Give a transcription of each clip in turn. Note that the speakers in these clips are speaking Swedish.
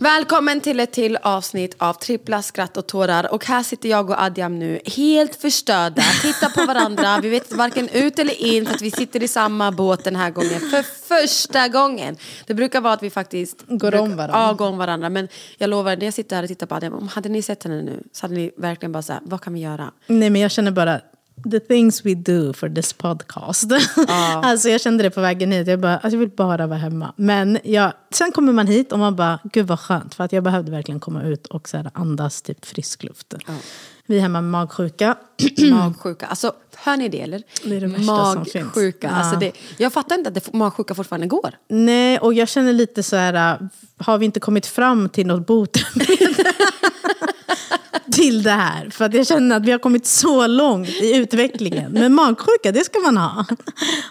Välkommen till ett till avsnitt av Trippla skratt och tårar. Och här sitter jag och Adjam nu, helt förstörda, tittar på varandra. Vi vet varken ut eller in för att vi sitter i samma båt den här gången. För första gången. Det brukar vara att vi faktiskt Går brukar, om varandra. Ja, går om varandra. Men jag lovar, när jag sitter här och tittar på Adjam, om hade ni sett henne nu så hade ni verkligen bara såhär, vad kan vi göra? Nej men jag känner bara, the things we do for this podcast. alltså jag kände det på vägen hit, jag, bara, alltså, jag vill bara vara hemma. Men jag, sen kommer man hit och man bara, gud vad skönt. För att jag behövde verkligen komma ut och så här, andas typ frisk luft. Vi är hemma med magsjuka. Magsjuka. Alltså, hör ni det eller? Det är det värsta som finns. Magsjuka. Alltså Ja. det, jag fattar inte att det, magsjuka fortfarande går. Nej, och jag känner lite så här, äh, har vi inte kommit fram till något botemedel till det här? För att jag känner att vi har kommit så långt i utvecklingen. Men magsjuka, det ska man ha.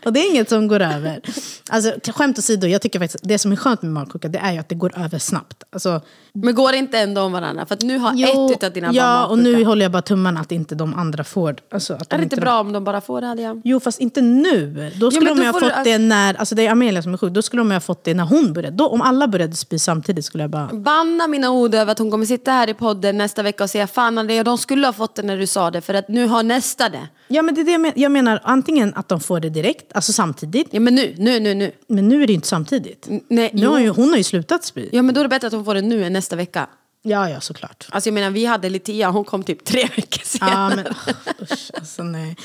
Och det är inget som går över. Alltså, skämt åsido, jag tycker faktiskt det som är skönt med magsjuka, det är ju att det går över snabbt. Alltså, Men går det inte ändå om varandra? För att nu har ett utav dina barn Ja, och nu håller jag bara tummarna att inte de andra får. Alltså, att Är det inte de- bra om de bara får det, Adrian? Jo, fast inte nu. Då skulle men de då ha får du- fått det när, alltså det är Amelia som är sjuk, då skulle de ha fått det när hon började. Då, om alla började spy samtidigt skulle jag bara... Banna mina ord över att hon kommer sitta här i podden nästa vecka och säga fan Andrea, de skulle ha fått det när du sa det för att nu har nästa det. Ja men det är det jag, men, jag menar, antingen att de får det direkt, alltså samtidigt. Ja men nu, nu, nu, nu. Men nu är det inte samtidigt. N- nej, nu har ju, hon har ju slutat spy. Ja men då är det bättre att hon får det nu än nästa vecka. Ja, ja såklart. Alltså jag menar vi hade Litia, hon kom typ tre veckor senare. Ja, men oh, usch, alltså nej.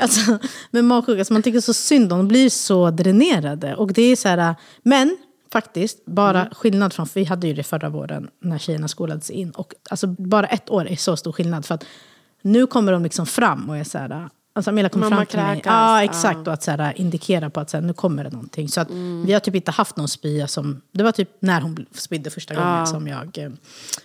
Alltså, med magsjuka, alltså, man tycker så synd om de blir så dränerade. Och det är så här, men faktiskt, bara Mm. skillnad från, för vi hade ju det förra våren när tjejerna skolades in. Och alltså, bara ett år är så stor skillnad. För att nu kommer de liksom fram och är så här, alltså Amelia kommer Mamma fram till mig. kräkas, Ja, ja. exakt. Och att så här, indikera på att så här, nu kommer det någonting. Så att Mm. vi har typ inte haft någon spya som, det var typ när hon spydde första gången som jag, eh,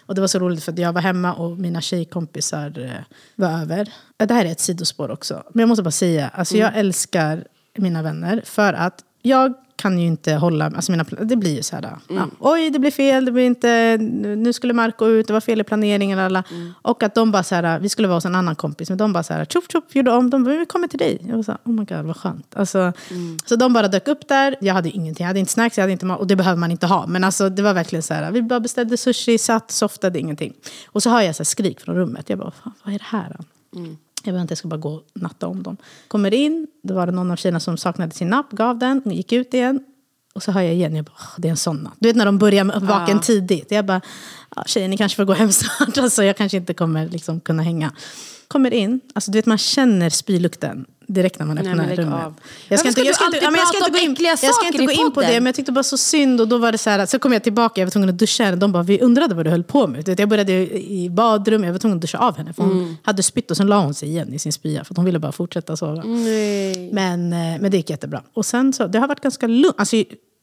och det var så roligt för att jag var hemma och mina tjejkompisar eh, var över. Eh, Det här är ett sidospår också. Men jag måste bara säga, alltså jag älskar mina vänner för att jag kan ju inte hålla, alltså mina, det blir ju så här, ja, oj det blir fel, det blir inte, nu skulle Marco ut, det var fel i planeringen, alla. Och att de bara så här, vi skulle vara hos en annan kompis, men de bara så här, tjoff tjoff, gjorde om, de bara, vi kommer till dig. Jag var så här, oh my god vad skönt. Alltså, Så de bara dök upp där, jag hade ingenting, jag hade inte snacks, jag hade inte och det behöver man inte ha. Men alltså det var verkligen så här, vi bara beställde sushi, satt, softade, ingenting. Och så hör jag så här skrik från rummet, jag bara, vad är det här? då? Jag inte, jag ska bara gå och natta om dem. Kommer in, då var det någon av tjejerna som saknade sin napp, gav den, gick ut igen. Och så hör jag igen, jag bara, "Åh, det är en sån natt. Du vet när de börjar med vaken tidigt. Jag bara, ja, tjejer ni kanske får gå hem snart. Alltså, jag kanske inte kommer liksom kunna hänga. Kommer in, alltså du vet man känner spylukten direkt när man öppnar lägg rummet. av. Jag ska inte, jag ska inte, ja, jag ska inte gå in, jag ska inte gå in på det, men jag tyckte bara så synd. Och då var det så här, så kom jag tillbaka, jag var tvungen att duscha henne. De bara, vi undrade vad du höll på med. Jag började i badrum, jag var tvungen att duscha av henne. För hon Mm. hade spytt och sen la hon sig igen i sin spya. För hon ville bara fortsätta sova. Nej. Men, eh, men det gick jättebra. Och sen så, det har varit ganska lugnt. Alltså,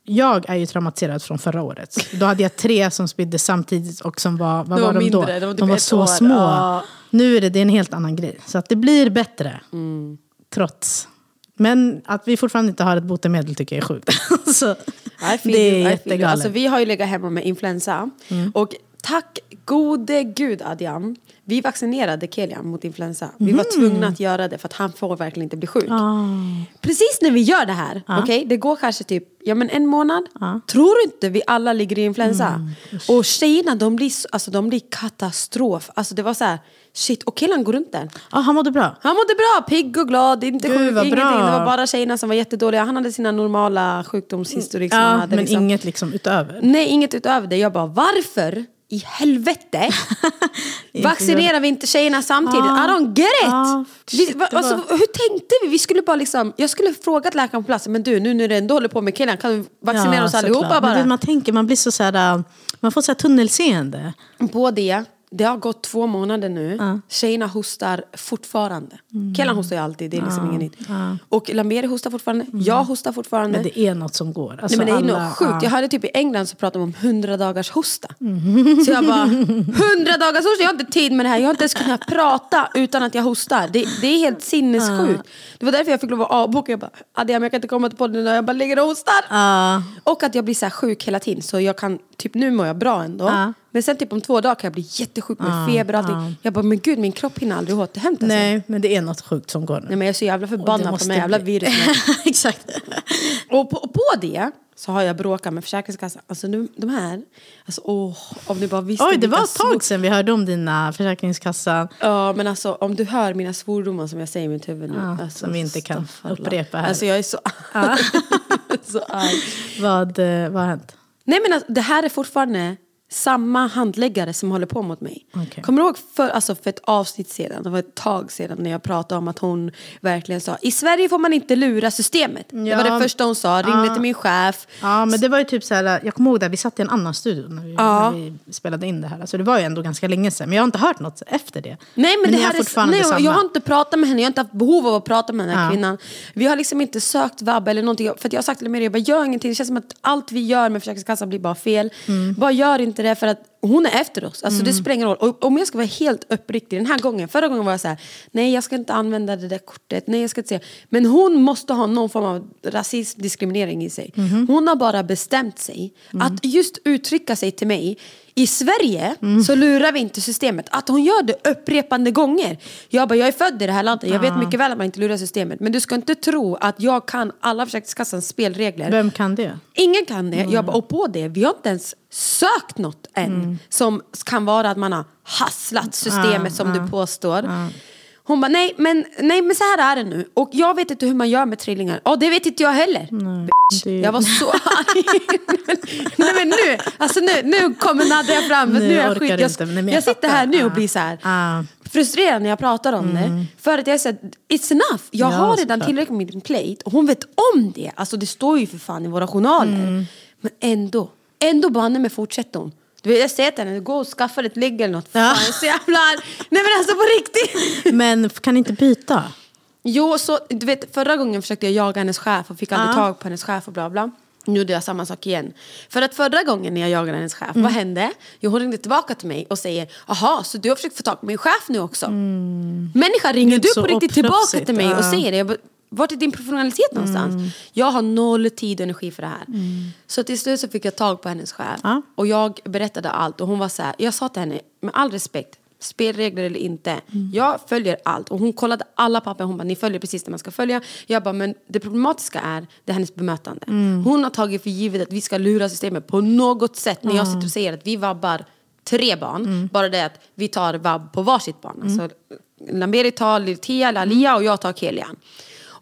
jag är ju traumatiserad från förra året. Då hade jag tre som spydde samtidigt och som var, vad De var var de då? mindre, de var typ de var så år. små. Ja. Nu är det, det är en helt annan grej. Så att det blir bättre. Mm. Trots. Men att vi fortfarande inte har ett botemedel tycker jag är sjukt. så, feel det är jättegalet. Alltså, vi har ju legat hemma med influensa. Och tack gode gud Adrian. Vi vaccinerade Kelian mot influensa. Vi var tvungna att göra det för att han får verkligen inte bli sjuk. Precis när vi gör det här, okej, det går kanske typ ja, men en månad. Tror du inte vi alla ligger i influensa? och tjejerna de blir, så- alltså, de blir katastrof. Alltså det var så här, shit, och killen går runt där. Ja, han mådde bra. Han mådde bra, pigg och glad, inte Gud, sjuk, ingenting. bra. Det var bara tjejerna som var jättedåliga. Han hade sina normala sjukdomshistorik han Ja, hade. men liksom. inget liksom utöver. Nej, inget utöver det. Jag bara, varför i helvete vaccinerar vi inte tjejerna samtidigt? Ja. I don't get it! Ja, vi, shit, det alltså, hur tänkte vi? vi skulle bara liksom, jag skulle frågat läkaren på plats, men du nu när du ändå håller på med killen, kan du vaccinera oss såklart. allihopa Men bara? det, man tänker, man blir så, så här, man får så här tunnelseende. På det, det har gått två månader nu. Ja. Tjejerna hostar fortfarande. Mm. Killarna hostar ju alltid, det är liksom ja. inget nytt. Ja. Och Lamberi hostar fortfarande, mm. jag hostar fortfarande. Men det är något som går. Alltså Nej, men det är alla, något sjukt. Ja. Jag hörde typ i England så pratade de om 100 dagars hosta. Mm. Så jag bara, 100 dagars hosta, jag har inte tid med det här. Jag har inte ens kunnat prata utan att jag hostar. Det, det är helt sinnessjukt. Det var därför jag fick lov att avboka. Jag bara, Adiam, jag kan inte komma till podden idag. Jag bara ligger och hostar. Och att jag blir så sjuk hela tiden. Så jag kan, typ nu mår jag bra ändå. Men sen typ om två dagar kan jag bli jättesjuk med ah, feber och allting. Ah. Jag bara, men gud min kropp hinner aldrig återhämta sig. Nej, men det är något sjukt som går. Nej men jag är så jävla förbannad på de här jävla virusen. Exakt. och, på, och på det så har jag bråkat med Försäkringskassan. Alltså nu, de här, alltså åh, om ni bara visste. Oj, det var ett tag sedan vi hörde om dina Försäkringskassan. Ja, men alltså om du hör mina svordomar som jag säger i mitt huvud nu. Ja, alltså, som vi inte kan upprepa här. Alltså jag är så, så arg. vad, eh, vad har hänt? Nej men alltså, det här är fortfarande samma handläggare som håller på mot mig. Okay. Kommer du ihåg för, alltså för ett avsnitt sedan, det var ett tag sedan när jag pratade om att hon verkligen sa i Sverige får man inte lura systemet. Ja. Det var det första hon sa, ringde ja. till min chef. Ja men det var ju typ så här, jag kommer ihåg att vi satt i en annan studio när vi, ja. när vi spelade in det här. Alltså det var ju ändå ganska länge sedan, men jag har inte hört något efter det. Nej men, men det här är nej, samma. Jag har inte pratat med henne, jag har inte haft behov av att prata med den här kvinnan. Vi har liksom inte sökt vab eller någonting. För jag har sagt till mig, jag bara gör ingenting. Det känns som att allt vi gör med Försäkringskassan blir bara fel. Mm. Bara gör inte det för att hon är efter oss. Alltså mm. Det spelar ingen roll. Och om jag ska vara helt uppriktig, den här gången, förra gången var jag så här, nej jag ska inte använda det där kortet, nej jag ska inte säga. Men hon måste ha någon form av rasism, diskriminering i sig. Mm. Hon har bara bestämt sig mm. att just uttrycka sig till mig i Sverige mm. så lurar vi inte systemet. Att hon gör det upprepande gånger. Jag bara, jag är född i det här landet, jag vet mycket väl att man inte lurar systemet. Men du ska inte tro att jag kan alla Försäkringskassans spelregler. Vem kan det? Ingen kan det. Mm. Jag bara, och på det, vi har inte ens sökt något än. Mm. Som kan vara att man har hasslat systemet som du påstår. Hon bara, nej men, nej men så här är det nu. Och jag vet inte hur man gör med trillingar. Och det vet inte jag heller. Nej, det... Jag var så arg. nej men nu, alltså nu, nu kommer Nadja fram. Nu, nu är jag skit. Jag, inte, jag, jag sitter här nu och blir så här. Frustrerad när jag pratar om mm. det. För att jag säger it's enough. Jag ja, har redan tillräckligt med min plate. Och hon vet om det. Alltså det står ju för fan i våra journaler. Mm. Men ändå, ändå banne mig fortsätter hon. Du vet, jag säger till henne, gå och skaffa ett ligg eller något. Ja. Fan, så jävla Nej men alltså på riktigt. Men kan inte byta? Jo, så du vet förra gången försökte jag jaga hennes chef och fick aldrig ja. tag på hennes chef och bla bla. Nu gjorde jag samma sak igen. För att förra gången när jag jagade hennes chef, mm. vad hände? Jo, hon ringde tillbaka till mig och säger Jaha, så du har försökt få tag på min chef nu också? Mm. Människa, ringer du på riktigt tillbaka till mig och säger det? Vart är din professionalitet någonstans? Mm. Jag har noll tid och energi för det här. Mm. Så till slut så fick jag tag på hennes chef. Ja. Och jag berättade allt och hon var så här, jag sa till henne med all respekt, spelregler eller inte. Mm. Jag följer allt. Och hon kollade alla papper. Hon bara, ni följer precis det man ska följa. Jag bara, men det problematiska är det är hennes bemötande. Mm. Hon har tagit för givet att vi ska lura systemet på något sätt. När jag sitter och säger att vi vabbar tre barn. Mm. Bara det att vi tar vabb på varsitt barn. Mm. Alltså, Lamberi tar Litia, Alia och jag tar Kelian.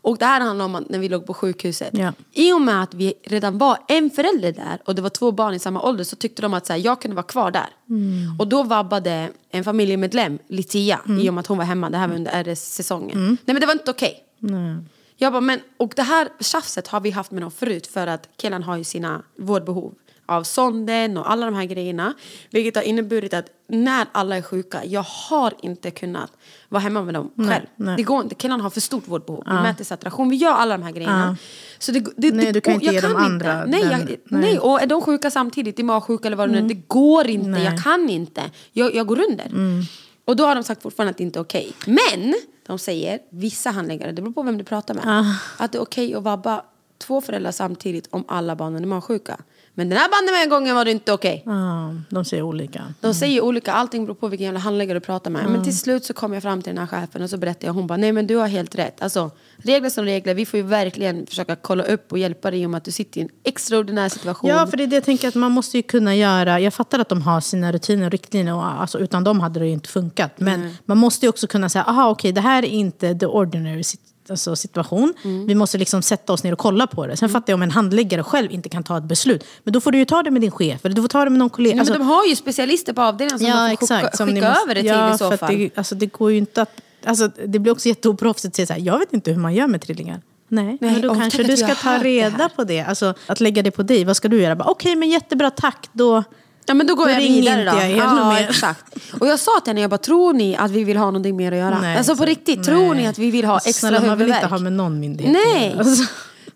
Och det här handlar om att när vi låg på sjukhuset. Ja. I och med att vi redan var en förälder där och det var två barn i samma ålder så tyckte de att så här, jag kunde vara kvar där. Mm. Och då vabbade en familjemedlem, Litia, mm. i och med att hon var hemma. Det här var under RS-säsongen. Mm. Nej men det var inte okej. Okay. Jag bara, men, och det här tjafset har vi haft med dem förut för att killen har ju sina vårdbehov av sonden och alla de här grejerna. Vilket har inneburit att när alla är sjuka, jag har inte kunnat vara hemma med dem själv. Nej. Det går inte, killarna har för stort vårdbehov. Ja. Vi mäter saturation, vi gör alla de här grejerna. Ja. Så det, det, nej, du kan inte ge dem andra. Nej, jag, nej. nej, och är de sjuka samtidigt, i magsjuka eller vad det nu är, mm. det går inte, nej. jag kan inte. Jag, jag går under. Mm. Och då har de sagt fortfarande att det inte är okej. Okay. Men de säger, vissa handläggare, det beror på vem du pratar med, ah. att det är okej okay att vabba två föräldrar samtidigt om alla barnen är magsjuka. Men den här bandet gången var det inte okej. Okay. Ah, de säger olika. Mm. De säger olika, allting beror på vilken jävla handläggare du pratar med. Mm. Men till slut så kom jag fram till den här chefen och så berättade jag. Hon bara, nej men du har helt rätt. Alltså, regler som regler, vi får ju verkligen försöka kolla upp och hjälpa dig om att du sitter i en extraordinär situation. Ja, för det är det jag tänker att man måste ju kunna göra. Jag fattar att de har sina rutiner och riktlinjer och alltså, utan dem hade det ju inte funkat. Men mm. man måste ju också kunna säga, aha okej okay, det här är inte the ordinary alltså, situation. Mm. Vi måste liksom sätta oss ner och kolla på det. Sen mm. fattar jag om en handläggare själv inte kan ta ett beslut. Men då får du ju ta det med din chef eller du får ta det med någon kollega. Ja, alltså, men de har ju specialister på avdelningen som ja, de får skicka, skicka måste, över det till ja, i så fall. Det, alltså, det går ju inte att... Alltså, det blir också jätteoproffsigt att säga så här, jag vet inte hur man gör med trillingar. Nej, Nej men då kanske du ska ta reda på det. Alltså, att lägga det på dig, vad ska du göra? Okej, okay, men jättebra, tack. Då, Ja men då går Då jag vidare inte då. jag ja, mer. exakt. Och jag sa till henne, jag bara, tror ni att vi vill ha någonting mer att göra? Nej, alltså på riktigt, tror nej. ni att vi vill ha extra Snälla, man vill huvudvärk? inte ha med någon myndighet Nej! Alltså.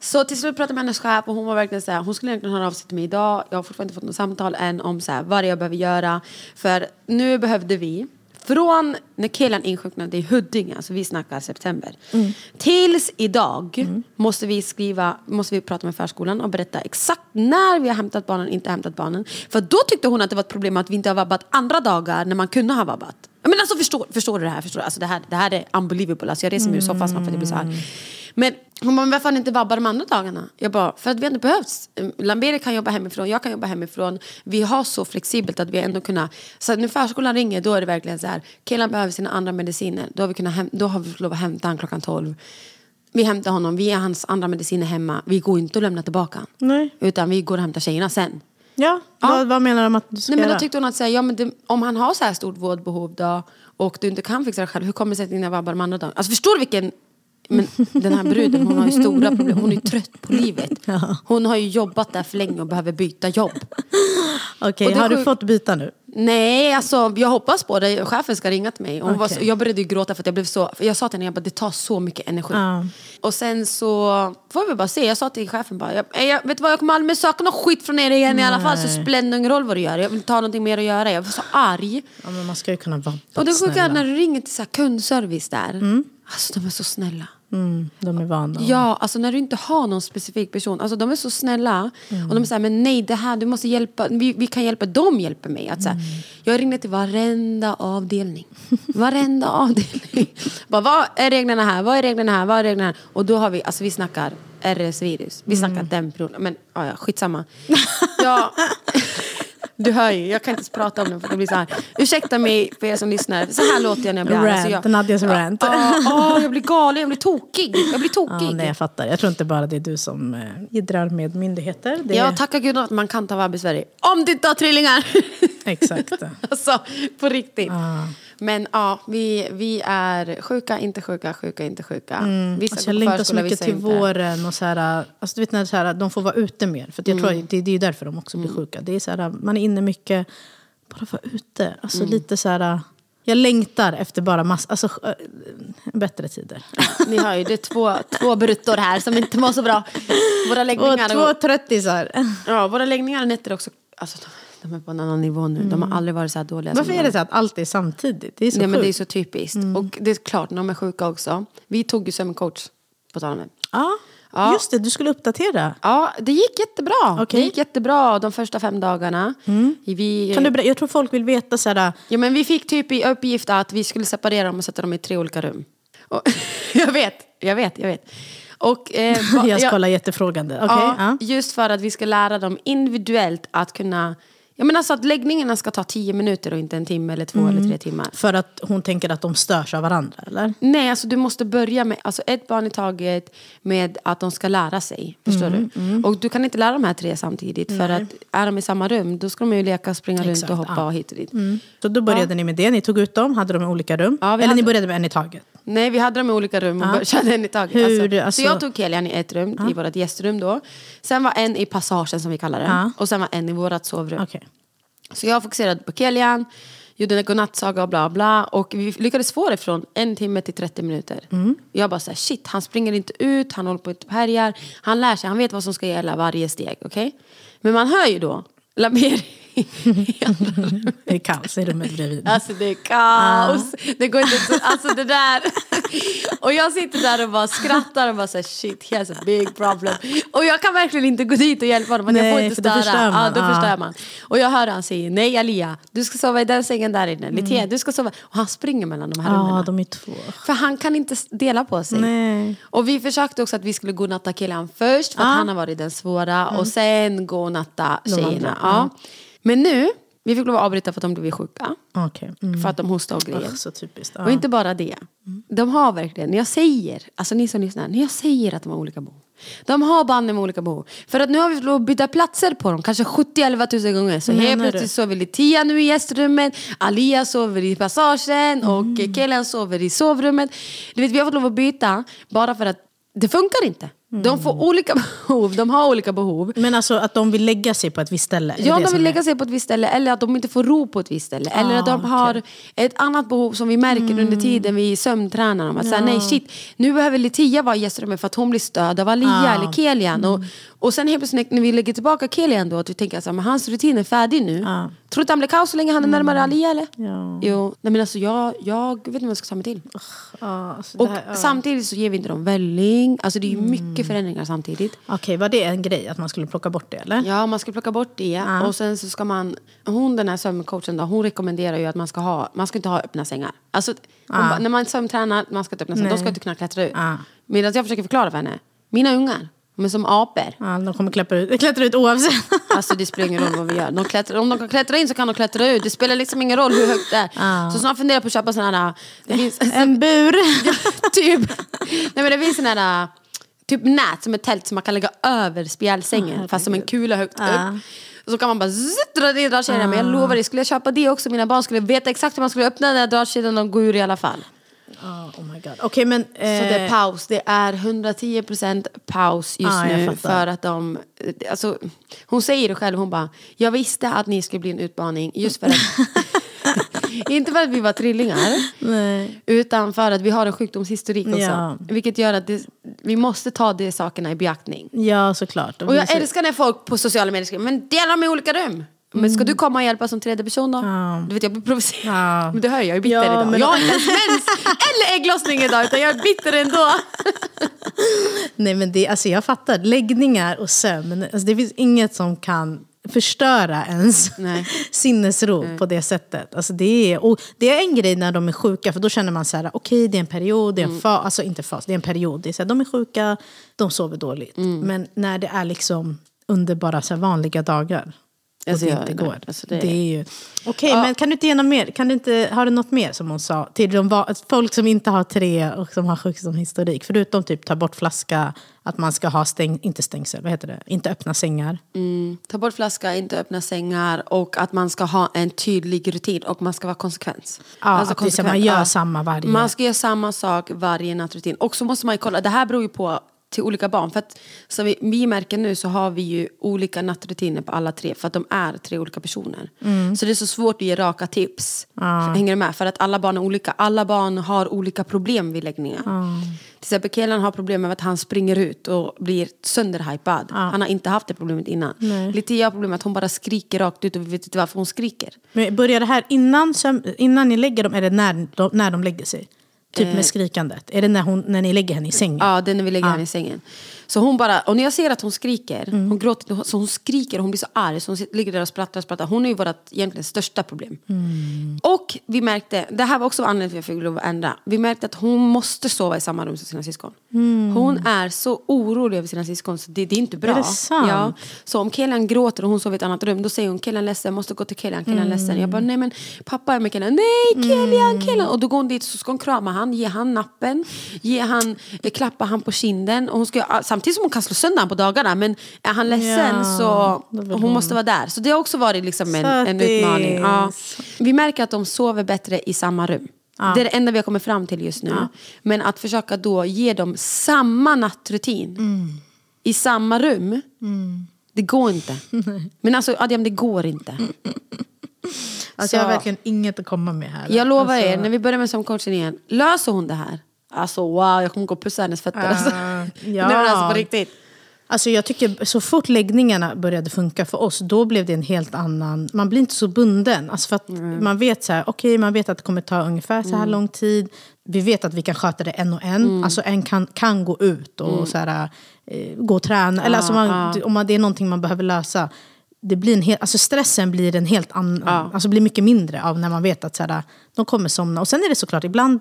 Så till slut pratade jag med hennes chef och hon var verkligen så här, hon skulle egentligen höra av sig till mig idag. Jag har fortfarande inte fått något samtal än om så här, vad det är jag behöver göra. För nu behövde vi, från när killen insjuknade i Huddinge, alltså vi snackar september, tills idag måste vi skriva, måste vi prata med förskolan och berätta exakt när vi har hämtat barnen, inte hämtat barnen. För då tyckte hon att det var ett problem att vi inte har vabbat andra dagar när man kunde ha vabbat. Men alltså förstår, förstår du det här? Förstår du? Alltså det, här det här är unbelievable. Alltså jag reser mig ur soffan snart för att jag blir så här. Men hon bara, men varför har ni inte vabbar de andra dagarna? Jag bara, för att vi inte behövs. Lamberi kan jobba hemifrån, jag kan jobba hemifrån. Vi har så flexibelt att vi ändå kunnat... Så när förskolan ringer då är det verkligen så här, killen behöver sina andra mediciner. Då har vi, kunnat då har vi fått lov att hämta honom klockan 12. Vi hämtar honom, vi är hans andra mediciner hemma. Vi går inte och lämnar tillbaka. Nej. Utan vi går och hämtar tjejerna sen. Ja, Ja. Vad, vad menar de att du ska Nej, men då tyckte hon att säga, ja, men det, om han har så här stort vårdbehov då, och du inte kan fixa det själv, hur kommer det sig att dina vabbar de andra dagarna? Alltså förstår du vilken... Men den här bruden hon har ju stora problem, hon är ju trött på livet. Hon har ju jobbat där för länge och behöver byta jobb. Okej, det har du fått byta nu? Nej, alltså jag hoppas på det. Chefen ska ringa till mig. Hon var så, jag började ju gråta för att jag blev så... Jag sa till henne, bara, det tar så mycket energi. Ja. Och sen så får vi bara se. Jag sa till chefen bara, jag, "Eh, jag, vet du vad, jag kommer aldrig söka någon skit från er igen i alla fall. Så Nej. spelar det ingen roll vad du gör. Jag vill ta någonting mer att göra. Jag var så arg. Ja, men man ska ju kunna vabba, Och det sjuka är när du ringer till så här kundservice där. Alltså de är så snälla. Mm, de är vana. Ja, alltså när du inte har någon specifik person. Alltså de är så snälla. Och de här, men nej det här, du måste hjälpa. Vi, vi kan hjälpa, de hjälper mig. Att, så här, Jag ringde till varenda avdelning. Varenda avdelning. Bara, vad är reglerna här? Vad är reglerna här? Vad är reglerna här? Och då har vi, alltså vi snackar RS-virus. Vi snackar den personen. Men ja, skitsamma. Ja. Du hör ju, jag kan inte ens prata om det för det blir så här. Ursäkta mig för er som lyssnar. Så här låter jag när jag blir arg. Alltså, Nadias rant. Ja, ja, jag blir galen, jag blir tokig. Jag blir tokig. Ja, nej, jag fattar. Jag tror inte bara det är du som eh, jiddrar med myndigheter. Det Ja, tacka gud att man kan ta vab i Sverige. Om du inte har trillingar! Exakt. alltså, på riktigt. Ja. Men ja, vi, vi är sjuka, inte sjuka, sjuka, inte sjuka. Vissa Alltså jag längtar så mycket till inte. våren och så här, alltså du vet när så här, de får vara ute mer. För jag tror att det, det är därför de också blir sjuka. Det är så här, man är inne mycket, bara vara ute. Alltså lite så här, jag längtar efter bara massa, alltså äh, bättre tider. Ni hör ju, det är två, två bruttor här som inte mår så bra. Våra Och läggningar, två tröttisar. ja, våra läggningar och nätter också, alltså, de, är på en annan nivå nu. De har aldrig varit så här dåliga. Varför är det så att allt är samtidigt? Det är så Nej, men det är sjukt. så typiskt. Och det är klart, när de är sjuka också. Vi tog ju sömncoach, på tal om det. Ja, Ja. just det, du skulle uppdatera. Ja, det gick jättebra. Okej. Det gick jättebra de första fem dagarna. Vi, Kan du, jag tror folk vill veta så här, ja, men vi fick typ i uppgift att vi skulle separera dem och sätta dem i tre olika rum. Och, jag vet, jag vet, jag vet. Och, eh, va- jag ja, kollar jättefrågande. Okej, ja, ja. Just för att vi ska lära dem individuellt att kunna... Jag menar så att läggningarna ska ta tio minuter och inte en timme eller två eller tre timmar. För att hon tänker att de störs av varandra, eller? Nej, alltså du måste börja med alltså ett barn i taget med att de ska lära sig. Förstår Mm, du? Och du kan inte lära de här tre samtidigt. För att är de i samma rum, då ska de ju leka, springa runt Exakt, och hoppa ja. Mm. och hit och dit. Så då började ni med det, ni tog ut dem, hade dem i olika rum? Ja, eller ni hade- började med en i taget? Nej, vi hade dem i olika rum och Ja. körde en i taget. Alltså, alltså- Så jag tog Kelian i ett rum, i vårt gästrum då. Sen var en i passagen som vi kallar det. Ja. Och sen var en i vårt sovrum. Okej. Så jag fokuserade på Kelian, gjorde en godnattsaga och bla bla. Och vi lyckades få det från en timme till 30 minuter. Mm. Jag bara såhär, shit, han springer inte ut, han håller på och härjar. Han lär sig, han vet vad som ska gälla varje steg. okej? Men man hör ju då, Lameri. Det är kaos i rummet bredvid. Alltså det är kaos. Det går inte så, alltså det där. Och jag sitter där och bara skrattar och bara såhär shit he has a big problem. Och jag kan verkligen inte gå dit och hjälpa honom. för jag får Nej, inte då störa. förstör man. Ja, då Ja. förstör man. Och jag hör han säger nej Alia, du ska sova i den sängen där inne. Mm. Litia, du ska sova. Och han springer mellan de här Ja, rummen. de är två. För han kan inte dela på sig. Nej. Och vi försökte också att vi skulle godnatta killen först för att han har varit den svåra och sen godnatta tjejerna. Ja. Men nu, vi fick lov att avbryta för att de blev sjuka. Okej. Mm. För att de hostade och. Ugh, så typiskt. Ja. Och inte bara det. De har verkligen, när jag säger, alltså ni som lyssnar, när jag säger att de har olika behov. De har banden med olika behov. För att nu har vi fått lov att byta platser på dem, kanske 70-11 tusen gånger. Så helt Menar du? plötsligt sover Litia nu i gästrummet, Alia sover i passagen Mm. och Kellen sover i sovrummet. Du vet, vi har fått lov att byta bara för att det funkar inte. De får olika behov, de har olika behov. Men alltså att de vill lägga sig på ett visst ställe? Ja, de vill lägga sig på ett visst ställe eller att de inte får ro på ett visst ställe. eller att de har ett annat behov som vi märker under tiden vi sömntränar dem. Att säga, nej shit, nu behöver Litia vara i gästrummet för att hon blir störd av Alia Ja. eller Kelian. Och, och sen helt plötsligt när vi lägger tillbaka Kelian då, att vi tänker att hans rutin är färdig nu. Ja. Tror du han blir kaos så länge han är närmare Alia eller? Ja. Jo, nej men alltså jag, jag vet inte vad jag ska ta mig till. Ja, alltså Och här- ja. samtidigt så ger vi inte dem välling. Alltså det är ju mycket förändringar samtidigt. Okej, var det en grej att man skulle plocka bort det eller? Ja, man ska plocka bort det. Och sen så ska man... Hon, den här sömncoachen, då, hon rekommenderar ju att man ska ha... Man ska inte ha öppna sängar. Alltså, bara, när man sömntränar, man ska inte öppna sängar. De ska inte kunna klättra ut. Medan jag försöker förklara för henne. Mina ungar, är som apor. Ja, de kommer klättra ut, klättra ut oavsett. Alltså det spelar ingen roll vad vi gör. De klättrar, om de kan klättra in så kan de klättra ut. Det spelar liksom ingen roll hur högt det är. Ja. Så snart funderar jag på att köpa sådana här... Det finns, en bur. typ. Nej men det finns sån här äh, typ nät som ett tält som man kan lägga över spjälsängen fast som en kula högt Ja. upp. Och så kan man bara dra ner dragkedjan. Men jag lovar dig, skulle jag köpa det också, mina barn skulle veta exakt hur man skulle öppna den där dragkedjan och gå ur i alla fall. Ja, oh my god. Okej men... Så det är Eh, paus, det är 110% paus just jag nu för att de, alltså, hon säger det själv, hon bara, jag visste att ni skulle bli en utmaning just för att, inte för att vi var trillingar, nej. utan för att vi har en sjukdomshistorik också. Ja. Vilket gör att det, vi måste ta de sakerna i beaktning. Ja såklart. Och jag älskar när folk på sociala medier skriver, men dela med olika rum. Men ska du komma och hjälpa som tredje person då? Ja. Du vet jag blir provocerad. Ja. Men du hör jag är bitter Ja, idag. men- Jag har inte ens mens eller ägglossning idag utan jag är bitter ändå. Nej men det, alltså jag fattar, läggningar och sömn, alltså det finns inget som kan förstöra ens Nej. sinnesro på det sättet. Alltså det, är, och det är en grej när de är sjuka, för då känner man så här, okej det är en period, det är en fas, alltså inte fas, det är en period. Det är så här, de är sjuka, de sover dåligt. Men när det är liksom under bara så vanliga dagar, Alltså, det jag- inte nej, går. alltså, det... det- är ju... Okej, Ja. men kan du inte ge något mer? Kan du inte, har du något mer som hon sa? Till de, va- folk som inte har tre och som har sjukdomshistorik. Förutom typ ta bort flaska, att man ska ha stäng, inte stängsel, vad heter det? Inte öppna sängar. Mm, ta bort flaska, inte öppna sängar och att man ska ha en tydlig rutin och man ska vara konsekvent. Ja, att det är så man gör ja. samma varje- Man ska göra samma sak varje nattrutin. Och så måste man ju kolla, det här beror ju på till olika barn. För att som vi, vi märker nu så har vi ju olika nattrutiner på alla tre för att de är tre olika personer. Mm. Så det är så svårt att ge raka tips. Hänger du med? För att alla barn är olika. Alla barn har olika problem vid läggningar. Till exempel Kelan har problem med att han springer ut och blir sönderhypad. Han har inte haft det problemet innan. Litia har problem med att hon bara skriker rakt ut och vi vet inte varför hon skriker. Men börjar det här innan, innan ni lägger dem, eller när de, när de lägger sig? Typ med skrikandet? Är det när, hon, när ni lägger henne i sängen? Ja, det är när vi lägger henne i sängen. Så hon bara, och när jag ser att hon skriker, Mm. hon gråter, så hon skriker hon blir så arg så hon ligger där och sprattlar och sprattlar. Hon är ju vårt egentligen största problem. Mm. Och vi märkte, det här var också anledningen till att jag fick lov att ändra. Vi märkte att hon måste sova i samma rum som sina syskon. Hon är så orolig över sina syskon så det, det är inte bra. Mm. Är det sant? Ja. Så om Kelian gråter och hon sover i ett annat rum, då säger hon Kelian ledsen, jag måste gå till Kelian, Kelian ledsen. Jag bara, nej men pappa är med Kelian. Nej Kelian, Kelian. Och då går hon dit så ska hon krama han, ge han nappen, ge han, eh, klappa han på kinden. Och hon ska, ah, samtidigt som hon kan slå sönder han på dagarna, men är han ledsen Ja, så hon, hon- måste vara där. Så det har också varit liksom en, en utmaning. Ja. Vi märker att de sover bättre i samma rum. Det är det enda vi har kommit fram till just nu. Men att försöka då ge dem samma nattrutin i samma rum. Det går inte. Men alltså Adrian, det går inte. Alltså, jag har verkligen inget att komma med här. Jag lovar alltså, er, när vi börjar med sömncoachen igen, löser hon det här? Alltså wow, jag kommer gå och pussa hennes fötter. Alltså. ja. Nej, men alltså på riktigt. Alltså jag tycker så fort läggningarna började funka för oss, då blev det en helt annan... Man blir inte så bunden. Alltså för att man vet så här, okej, man vet att det kommer ta ungefär så här lång tid. Vi vet att vi kan sköta det en och en. Alltså en kan, kan gå ut och så här, eh, gå och träna. Eller alltså man, om man, det är någonting man behöver lösa. Det blir en hel, alltså stressen blir en helt annan, alltså blir mycket mindre av när man vet att så här, de kommer somna. Och sen är det såklart, ibland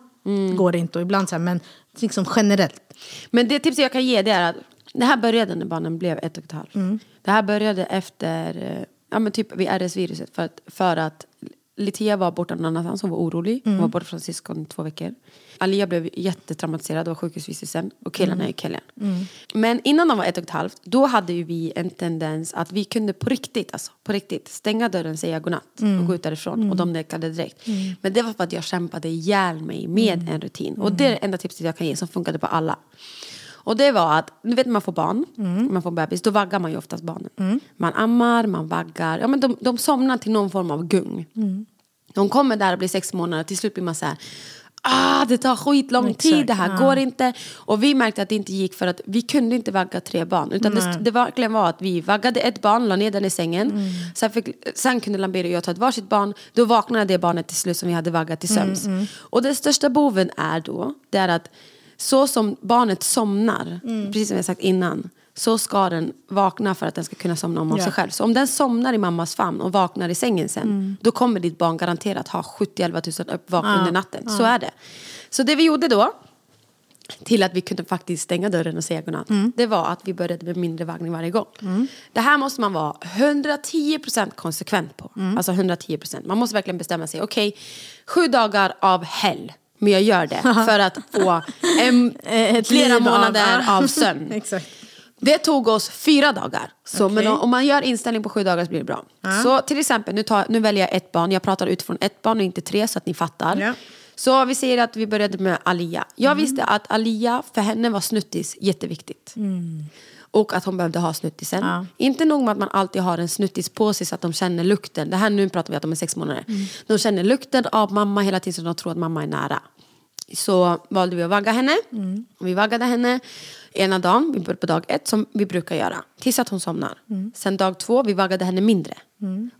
går det inte och ibland så här, men liksom generellt. Men det tipset jag kan ge det är att det här började när barnen blev ett och ett halvt. Det här började efter, eh, ja men typ vid RS-viruset. För att, för att Litia var borta någon annanstans, hon var orolig. Hon var borta från syskon två veckor. Alia blev jättetraumatiserad av sjukhusvistelsen. Och killen är ju killen. Men innan de var ett och ett halvt, då hade ju vi en tendens att vi kunde på riktigt, alltså på riktigt, stänga dörren, säga godnatt och gå ut därifrån. Och de nekade direkt. Men det var för att jag kämpade ihjäl mig med en rutin. Och det är det enda tipset jag kan ge som funkade på alla. Och det var att, du vet när man får barn, man får bebis, då vaggar man ju oftast barnen. Man ammar, man vaggar, ja men de, de somnar till någon form av gung. De kommer där och blir sex månader, till slut blir man så här, ah det tar skitlång Exakt, tid, det här ja. går inte. Och vi märkte att det inte gick för att vi kunde inte vagga tre barn. Utan det, det verkligen var att vi vaggade ett barn, la ner den i sängen. Mm. Sen, fick, sen kunde Lambert och jag ta ett varsitt barn. Då vaknade det barnet till slut som vi hade vaggat till Mm, sömns. Och den största boven är då, det är att så som barnet somnar, Mm. precis som jag sagt innan, så ska den vakna för att den ska kunna somna om av sig själv. Så om den somnar i mammas famn och vaknar i sängen sen, Mm. då kommer ditt barn garanterat ha 70-11 000 uppvak under natten. Så är det. Så det vi gjorde då, till att vi kunde faktiskt stänga dörren och säga godnatt, det var att vi började med mindre vaggning varje gång. Det här måste man vara 110% konsekvent på. Alltså 110%. Man måste verkligen bestämma sig, okej, sju dagar av hell. Men jag gör det för att få en, flera liv av- månader av sömn. Det tog oss fyra dagar. Så Okej. men om man gör inställning på sju dagar så blir det bra. Så till exempel, nu, tar, nu väljer jag ett barn. Jag pratar utifrån ett barn och inte tre så att ni fattar. Ja. Så vi säger att vi började med Alia. Jag visste att Alia, för henne var snuttis jätteviktigt. Och att hon behövde ha snuttisen. Ja. Inte nog med att man alltid har en snuttis på sig så att de känner lukten. Det här nu pratar vi att de är sex månader. De känner lukten av mamma hela tiden så de tror att mamma är nära. Så valde vi att vagga henne. Vi vaggade henne ena dagen, vi började på dag ett som vi brukar göra. Tills att hon somnar. Sen dag två, vi vaggade henne mindre.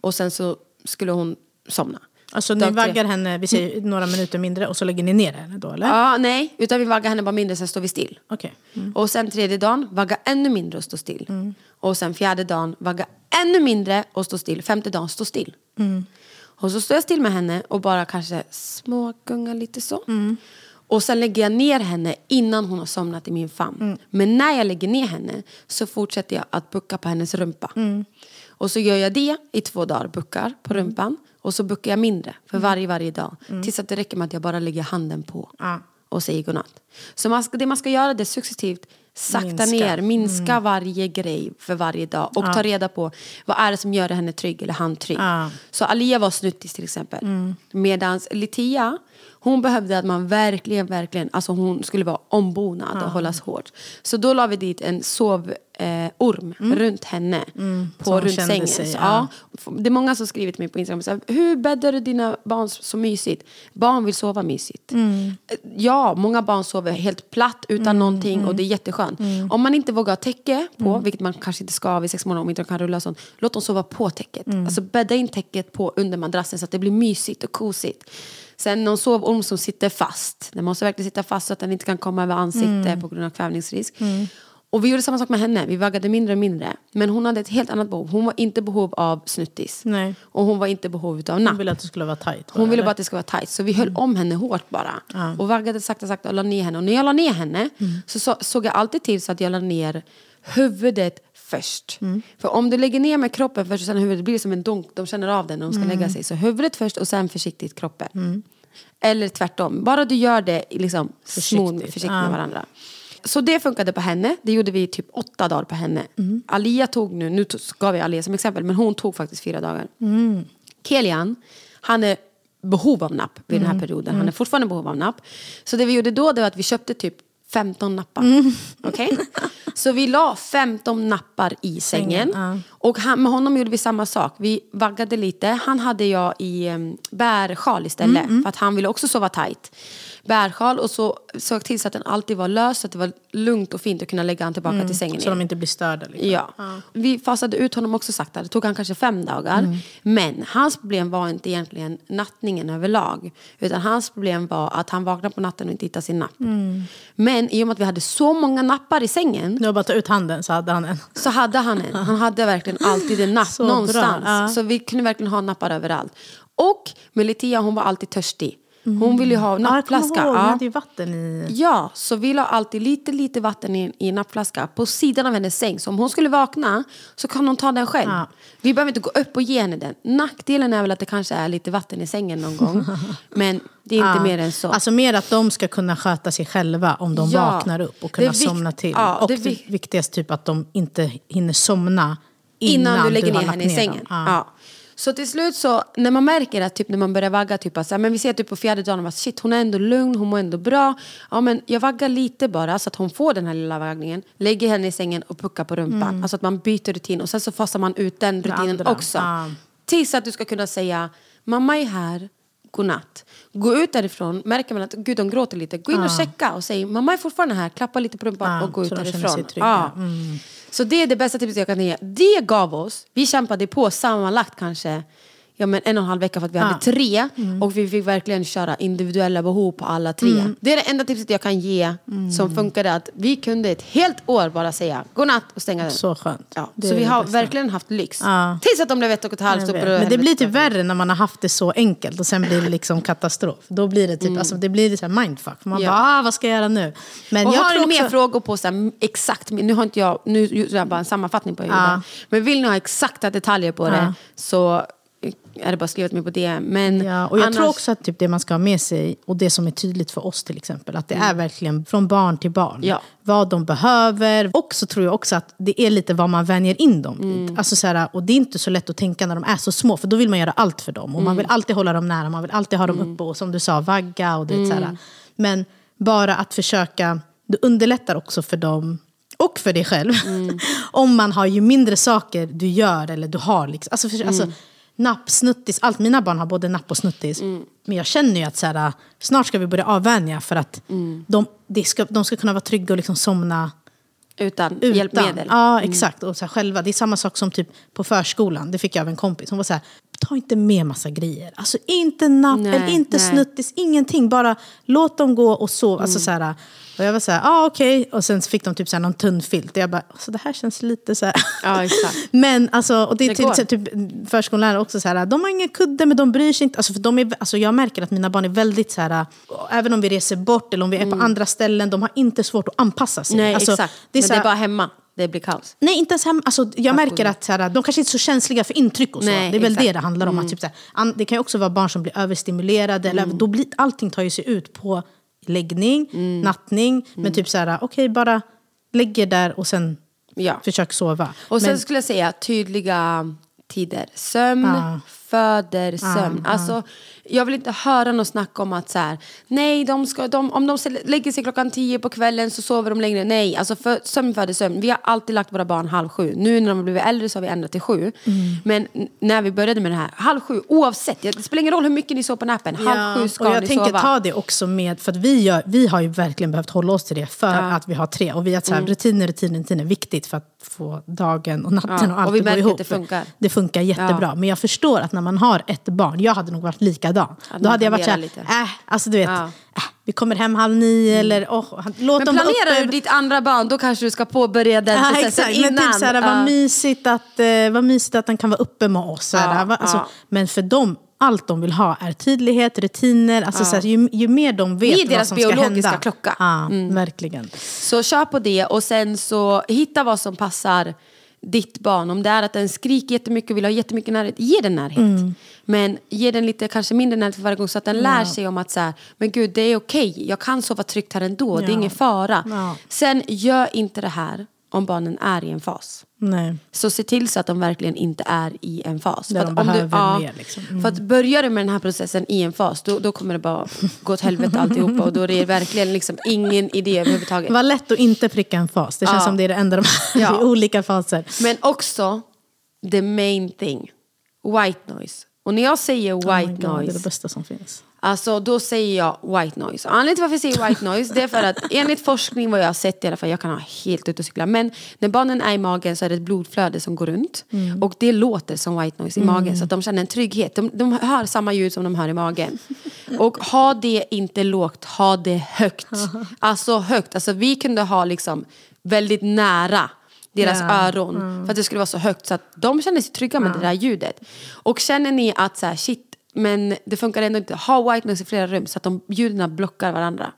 Och sen så skulle hon somna. Alltså ni vaggar henne, vi säger några minuter mindre och så lägger ni ner henne då eller? Ja, nej, utan vi vaggar henne bara mindre sen står vi still. Okej. Och sen tredje dagen, vagga ännu mindre och stå still. Och sen fjärde dagen, vagga ännu mindre och stå still. Femte dagen, stå still. Och så står jag still med henne och bara kanske smågungar lite så. Och sen lägger jag ner henne innan hon har somnat i min famn. Men när jag lägger ner henne så fortsätter jag att bucka på hennes rumpa. Och så gör jag det i två dagar, buckar på rumpan. Och så buckar jag mindre för varje, varje dag. Tills att det räcker med att jag bara lägger handen på Ja. och säger godnatt. Så man ska, det man ska göra det är successivt sakta Minska. ner, minska varje grej för varje dag och ta reda på vad är det som gör henne trygg eller han trygg. Ja. Så Alia var snuttis till exempel. Medan Litia, hon behövde att man verkligen, verkligen, alltså hon skulle vara ombonad och hållas hårt. Så då la vi dit en sovorm eh, orm runt henne på Så runt sängen. sig, ja. ja. Det är många som skrivit till mig på Instagram så här, hur bäddar du dina barn så mysigt? Barn vill sova mysigt. Mm. Eh, Ja, många barn sover helt platt utan någonting och det är jätteskönt. Mm. Om man inte vågar ha täcke på, vilket man kanske inte ska vid sex månader om inte de kan rulla sånt. Låt dem sova på täcket. Mm. Alltså bädda in täcket på under madrassen så att det blir mysigt och kosigt. Sen någon sovorm som sitter fast. Den måste verkligen sitta fast så att den inte kan komma över ansiktet Mm. på grund av kvävningsrisk. Och vi gjorde samma sak med henne. Vi vaggade mindre och mindre. Men hon hade ett helt annat behov. Hon var inte behov av snuttis. Nej. Och hon var inte behov av napp. Hon ville att det skulle vara tajt. Hon ville eller? bara att det skulle vara tajt. Så vi höll om henne hårt bara. Och vaggade sakta sakta och la ner henne. Och när jag la ner henne så, så såg jag alltid till så att jag la ner huvudet först. För om du lägger ner med kroppen först och sen huvudet blir det som en dunk. De känner av den när de ska lägga sig. Så huvudet först och sen försiktigt kroppen. Eller tvärtom. Bara du gör det liksom försiktigt, Försiktigt. försiktigt med varandra. Så det funkade på henne. Det gjorde vi i typ åtta dagar på henne. Alia tog nu, nu gav jag Alia som exempel, men hon tog faktiskt fyra dagar. Kelian, han är behov av napp vid den här perioden. Han är fortfarande behov av napp. Så det vi gjorde då det var att vi köpte typ 15 nappar. Okej? Så vi la 15 nappar i sängen. ja. Och han, med honom gjorde vi samma sak. Vi vaggade lite. Han hade jag i um, bärsjal istället. För att han ville också sova tight. Bärsjal och så såg till så att den alltid var lös. Så att det var lugnt och fint att kunna lägga han tillbaka till sängen Så igen. de inte blir störda. Liksom. Ja. Vi fasade ut honom också sakta. Det tog han kanske fem dagar. Men hans problem var inte egentligen nattningen överlag. Utan hans problem var att han vaknade på natten och inte hittade sin napp. Men i och med att vi hade så många nappar i sängen Nu bara ta ut handen så hade han en. så hade han en. Han hade verkligen alltid en napp Så någonstans. ja. Så vi kunde verkligen ha nappar överallt. Och Melitia hon var alltid törstig. Hon ville ju ha Ja, jag nappflaska. ihåg, ni Ja. hade ju vatten i. Ja, så vi la alltid lite, lite vatten i, i nappflaska på sidan av hennes säng. Så om hon skulle vakna så kan hon ta den själv. Ja. Vi behöver inte gå upp och ge henne den. Nackdelen är väl att det kanske är lite vatten i sängen någon gång. Men det är inte Ja. mer än så. Alltså mer att de ska kunna sköta sig själva om de Ja. vaknar upp och kunna somna till. ja, och det det, viktigaste typ att de inte hinner somna innan, innan, du lägger har ner henne i sängen. Ja. Så till slut så, när man märker att typ när man börjar vagga, typ att, men vi ser typ på fjärde dagen att shit hon är ändå lugn, hon mår ändå bra. Ja men jag vaggar lite bara så att hon får den här lilla vaggningen. Lägger henne i sängen och puckar på rumpan. Mm. Alltså att man byter rutin och sen så fasar man ut den rutinen andra. också. Ja. Tills att du ska kunna säga, mamma är här, godnatt. Gå ut därifrån, märker man att gud de gråter lite, gå in och checka och säg mamma är fortfarande här, klappa lite på rumpan Ja, och gå ut därifrån. Ja. Mm. Så det är det bästa tipset jag kan ge. Det gav oss, vi kämpade på sammanlagt kanske ja, men en och en halv vecka för att vi hade tre. Och vi fick verkligen köra individuella behov på alla tre. Det är det enda tipset jag kan ge som funkade. Att vi kunde ett helt år bara säga godnatt och stänga den. Så skönt. Ja, Det så vi har bästa. verkligen haft lyx. Ja. Tills att de blev ett och ett halvt. Och Men det blir typ värre när man har haft det så enkelt och sen blir det liksom katastrof. Då blir det typ, alltså, det blir så här mindfuck. Man Ja. bara, ah, vad ska jag göra nu? Men Och jag har ni mer också- frågor på så här, exakt, nu har inte jag, nu jag bara en sammanfattning på hur det Men vill ni ha exakta detaljer på det Ja. så det bara skrivet mig på det. Men Ja, och jag annars, tror också att typ det man ska ha med sig, och det som är tydligt för oss till exempel, att det är verkligen från barn till barn. Mm. Ja. Vad de behöver. Och så tror jag också att det är lite vad man vänjer in dem Mm. vid. Alltså så här, och det är inte så lätt att tänka när de är så små, för då vill man göra allt för dem. Och Mm. man vill alltid hålla dem nära, man vill alltid ha dem uppe och som du sa, vagga och det, så Mm. här. Men bara att försöka, det underlättar också för dem och för dig själv. Mm. Om man har ju mindre saker du gör eller du har. Liksom. Alltså, för, alltså, Mm. Napp, snuttis, allt. Mina barn har både napp och snuttis. Men jag känner ju att så här, snart ska vi börja avvänja för att de, de, ska, de ska kunna vara trygga och liksom somna utan, utan. hjälpmedel. Ja, exakt. Och så här, själva. Det är samma sak som typ på förskolan. Det fick jag av en kompis. Hon var så här, ta inte med massa grejer. Alltså inte napp, Nej, eller inte nej. snuttis, ingenting. Bara låt dem gå och sova. Alltså, så här, och jag var så här, ah, okej. Och sen fick de typ så här, någon tunn filt. Och jag bara, alltså, det här känns lite så här. Ja, exakt. Men alltså, och det är Det till, så, typ, förskollärare också så här, de har ingen kudde men de bryr sig inte. Alltså, för de är, alltså, jag märker att mina barn är väldigt så här, även om vi reser bort eller om vi är på andra ställen, de har inte svårt att anpassa sig. Mm. Nej, alltså, exakt. Det är Men så det här, är bara hemma det blir kaos. Nej, inte ens hem. Alltså, jag märker att så här, de kanske inte är så känsliga för intryck och så. Nej, det är väl exakt. Mm. det det handlar om. Att, typ, så här, det kan ju också vara barn som blir överstimulerade. Eller, då blir, allting tar ju sig ut på läggning, Mm. nattning. Men typ så här, okej, bara lägger där och sen Ja. försök sova. Och sen Men- skulle jag säga tydliga tider. Sömn Ja. Föder sömn. Alltså, jag vill inte höra något snack om att så här, nej, de ska, de, om de lägger sig klockan tio på kvällen så sover de längre. Nej, alltså för, sömn föder sömn. Vi har alltid lagt våra barn halv sju. Nu när de har blivit äldre så har vi ändrat till sju. Men n- när vi började med det här, halv sju oavsett. Det spelar ingen roll hur mycket ni sover på nappen. Halv sju ska och jag ni tänker sova. ta det också med, för vi, gör, vi har ju verkligen behövt hålla oss till det för att vi har tre. Och vi har så här, Mm. rutiner, rutiner, rutiner är viktigt för att få dagen och natten Ja, och allt och vi att gå märker att ihop. det funkar. Det funkar jättebra. Men jag förstår att när man har ett barn, jag hade nog varit likadan. man Då hade jag varit såhär, äh, alltså du vet, Ja. äh, vi kommer hem halv nio eller åh, han- låt Men dem planerar du ditt andra barn då kanske du ska påbörja den Ja, processen exakt. innan. Men typ såhär, vad, Ja. mysigt att, eh, vad mysigt att han kan vara uppe med oss. Ja, alltså, ja. Men för dem, allt de vill ha är tydlighet, rutiner. Alltså, såhär, ju, ju mer de vet är vad deras som ska biologiska hända. klocka. Mm. Ja, verkligen. Så kör på det och sen så hitta vad som passar ditt barn. Om det är att den skriker jättemycket och vill ha jättemycket närhet, ge den närhet. Mm. Men ge den lite kanske mindre närhet för varje gång så att den lär sig om att så här, men gud det är okej, jag kan sova tryggt här ändå, det är Ja. ingen fara. Ja. Sen gör inte det här om barnen är i en fas. Nej. Så se till så att de verkligen inte är i en fas. Där För de att om du, behöver mer, liksom. Mm. För att börjar du med den här processen i en fas, då, då kommer det bara gå åt helvete alltihopa. Och då är det verkligen liksom ingen idé överhuvudtaget. Vad lätt att inte pricka en fas. Det känns Ja. som det är det enda de har Ja. i olika faser. Men också, the main thing, white noise. Och när jag säger Oh white God, det är noise, det bästa som finns. Alltså då säger jag white noise. Anledningen till varför jag säger white noise, det är för att enligt forskning vad jag har sett i alla fall, jag kan ha helt ute och cykla, men när barnen är i magen så är det ett blodflöde som går runt. Mm. Och det låter som white noise i magen så att de känner en trygghet. De, de hör samma ljud som de hör i magen. Och ha det inte lågt, ha det högt. Alltså högt. Alltså vi kunde ha liksom väldigt nära deras Ja, öron. För att det skulle vara så högt så att de känner sig trygga med det där ljudet. Och känner ni att så här, shit, men det funkar ändå inte. Ha white noise i flera rum så att de ljuden blockar varandra.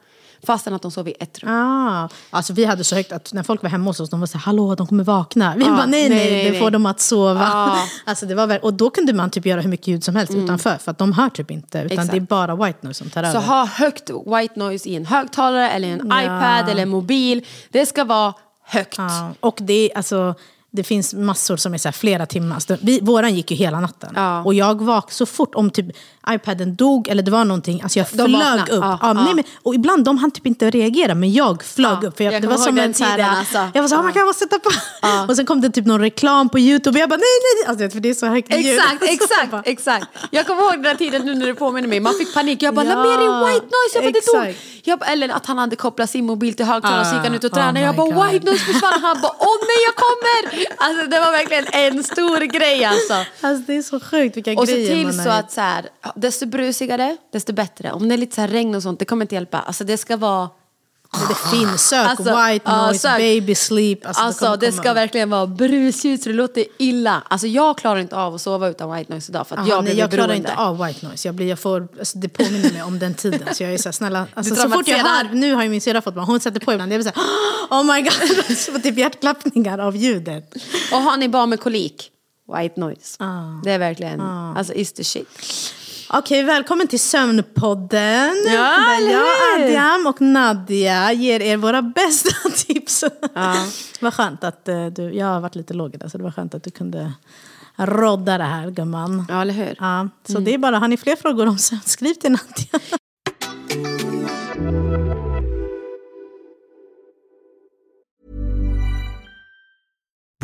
Fastän att de sover i ett rum. Ah, alltså vi hade så högt att när folk var hemma hos oss, de var så här, hallå de kommer vakna. Vi Ja, bara, nej, nej, nej, det får dem att sova. Ja. Alltså, det var väl, och då kunde man typ göra hur mycket ljud som helst utanför, för att de hör typ inte. Utan Exakt. det är bara white noise som tar Så över. ha högt white noise i en högtalare eller en iPad eller en mobil. Det ska vara högt. Ja, och det alltså, det finns massor som är så flera timmar. Så vi, våran gick ju hela natten. Ja. Och jag vaknade så fort om typ iPaden dog eller det var någonting, alltså jag flög upp. Ja, Ja. Nej, men, och ibland de hann typ inte reagera, men jag flög upp. För jag, jag det var som en den så här, tiden, alltså. Jag var så här, man kan bara sätta på. Och sen kom det typ någon reklam på YouTube och jag bara nej, nej. Alltså, för det är så högt ljud. Exakt, jag exakt, bara, exakt. Jag kommer ihåg den där tiden nu när du påminner mig. Man fick panik. Jag bara, Ja, la mer i white noise. Jag bara, det dog. Jag bara, eller att han hade kopplat sin mobil till högtalaren och så gick han ut och Ah, tränade. oh jag bara, God. white noise försvann. Han bara, åh nej jag kommer. Alltså det var verkligen en stor grej alltså. Alltså det är så sjukt vilka Och se grejer till man så att så här, desto brusigare, desto bättre. Om det är lite så här regn och sånt, det kommer inte hjälpa. Alltså det ska vara Det finns, sök Alltså, white noise, sök. baby sleep. Alltså, Alltså det komma ska verkligen vara brusljud så det låter illa. Alltså jag klarar inte av att sova utan white noise idag för att Aha, jag nej, jag klarar beroende. inte av white noise. Jag blir, jag får, alltså, det påminner mig om den tiden. Så jag är så här, snälla, alltså, så fort jag hör, nu har ju min syrra fått barn, hon sätter på ibland, jag blir så här, oh my god, så typ hjärtklappningar av ljudet. Och har ni barn med kolik, white noise. Ah. Det är verkligen, alltså is the shit. Okej, välkommen till Sömnpodden. Ja, där jag? Adiam och Nadia ger er våra bästa tips. Ja. Vad skönt att eh, du, jag har varit lite låg idag, så det var skönt att du kunde rodda det här gumman. Ja, eller hur? Ja, så det är bara, har ni fler frågor om sömn, skriv till Nadia.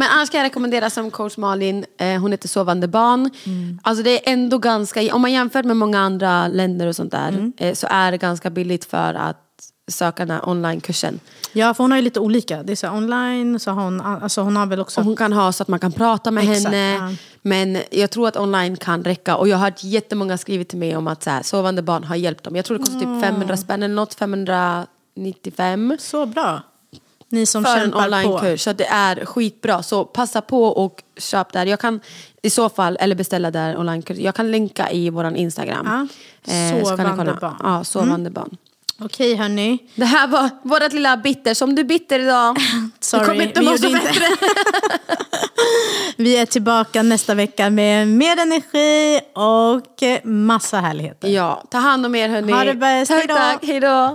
Men annars kan jag rekommendera som coach Malin, eh, hon heter Sovande barn. Mm. Alltså det är ändå ganska, om man jämför med många andra länder och sånt där, Mm. eh, så är det ganska billigt för att söka den här onlinekursen. Ja, för hon har ju lite olika. Det är så online, så hon, alltså hon har väl också... Och hon kan ha så att man kan prata med Exakt, henne. ja. Men jag tror att online kan räcka. Och jag har hört jättemånga skrivit till mig om att så här, sovande barn har hjälpt dem. Jag tror det kostar Mm. typ 500 spänn eller något, 595. Så bra. Ni som för en onlinekurs. Så det är skitbra. Så passa på och köp där. Jag kan i så fall, eller beställa där onlinekurs. Jag kan länka i våran Instagram. Ja. ni Sovande barn. Ja, sovande barn. Okej hörni. Det här var vårt lilla bitter. Som du bitter idag. Sorry, det kommer inte vi må så bättre. Vi är tillbaka nästa vecka med mer energi och eh, massa härligheter. Ja, ta hand om er hörni. Ha det bäst. Tack, Hej då. tack. Hej då.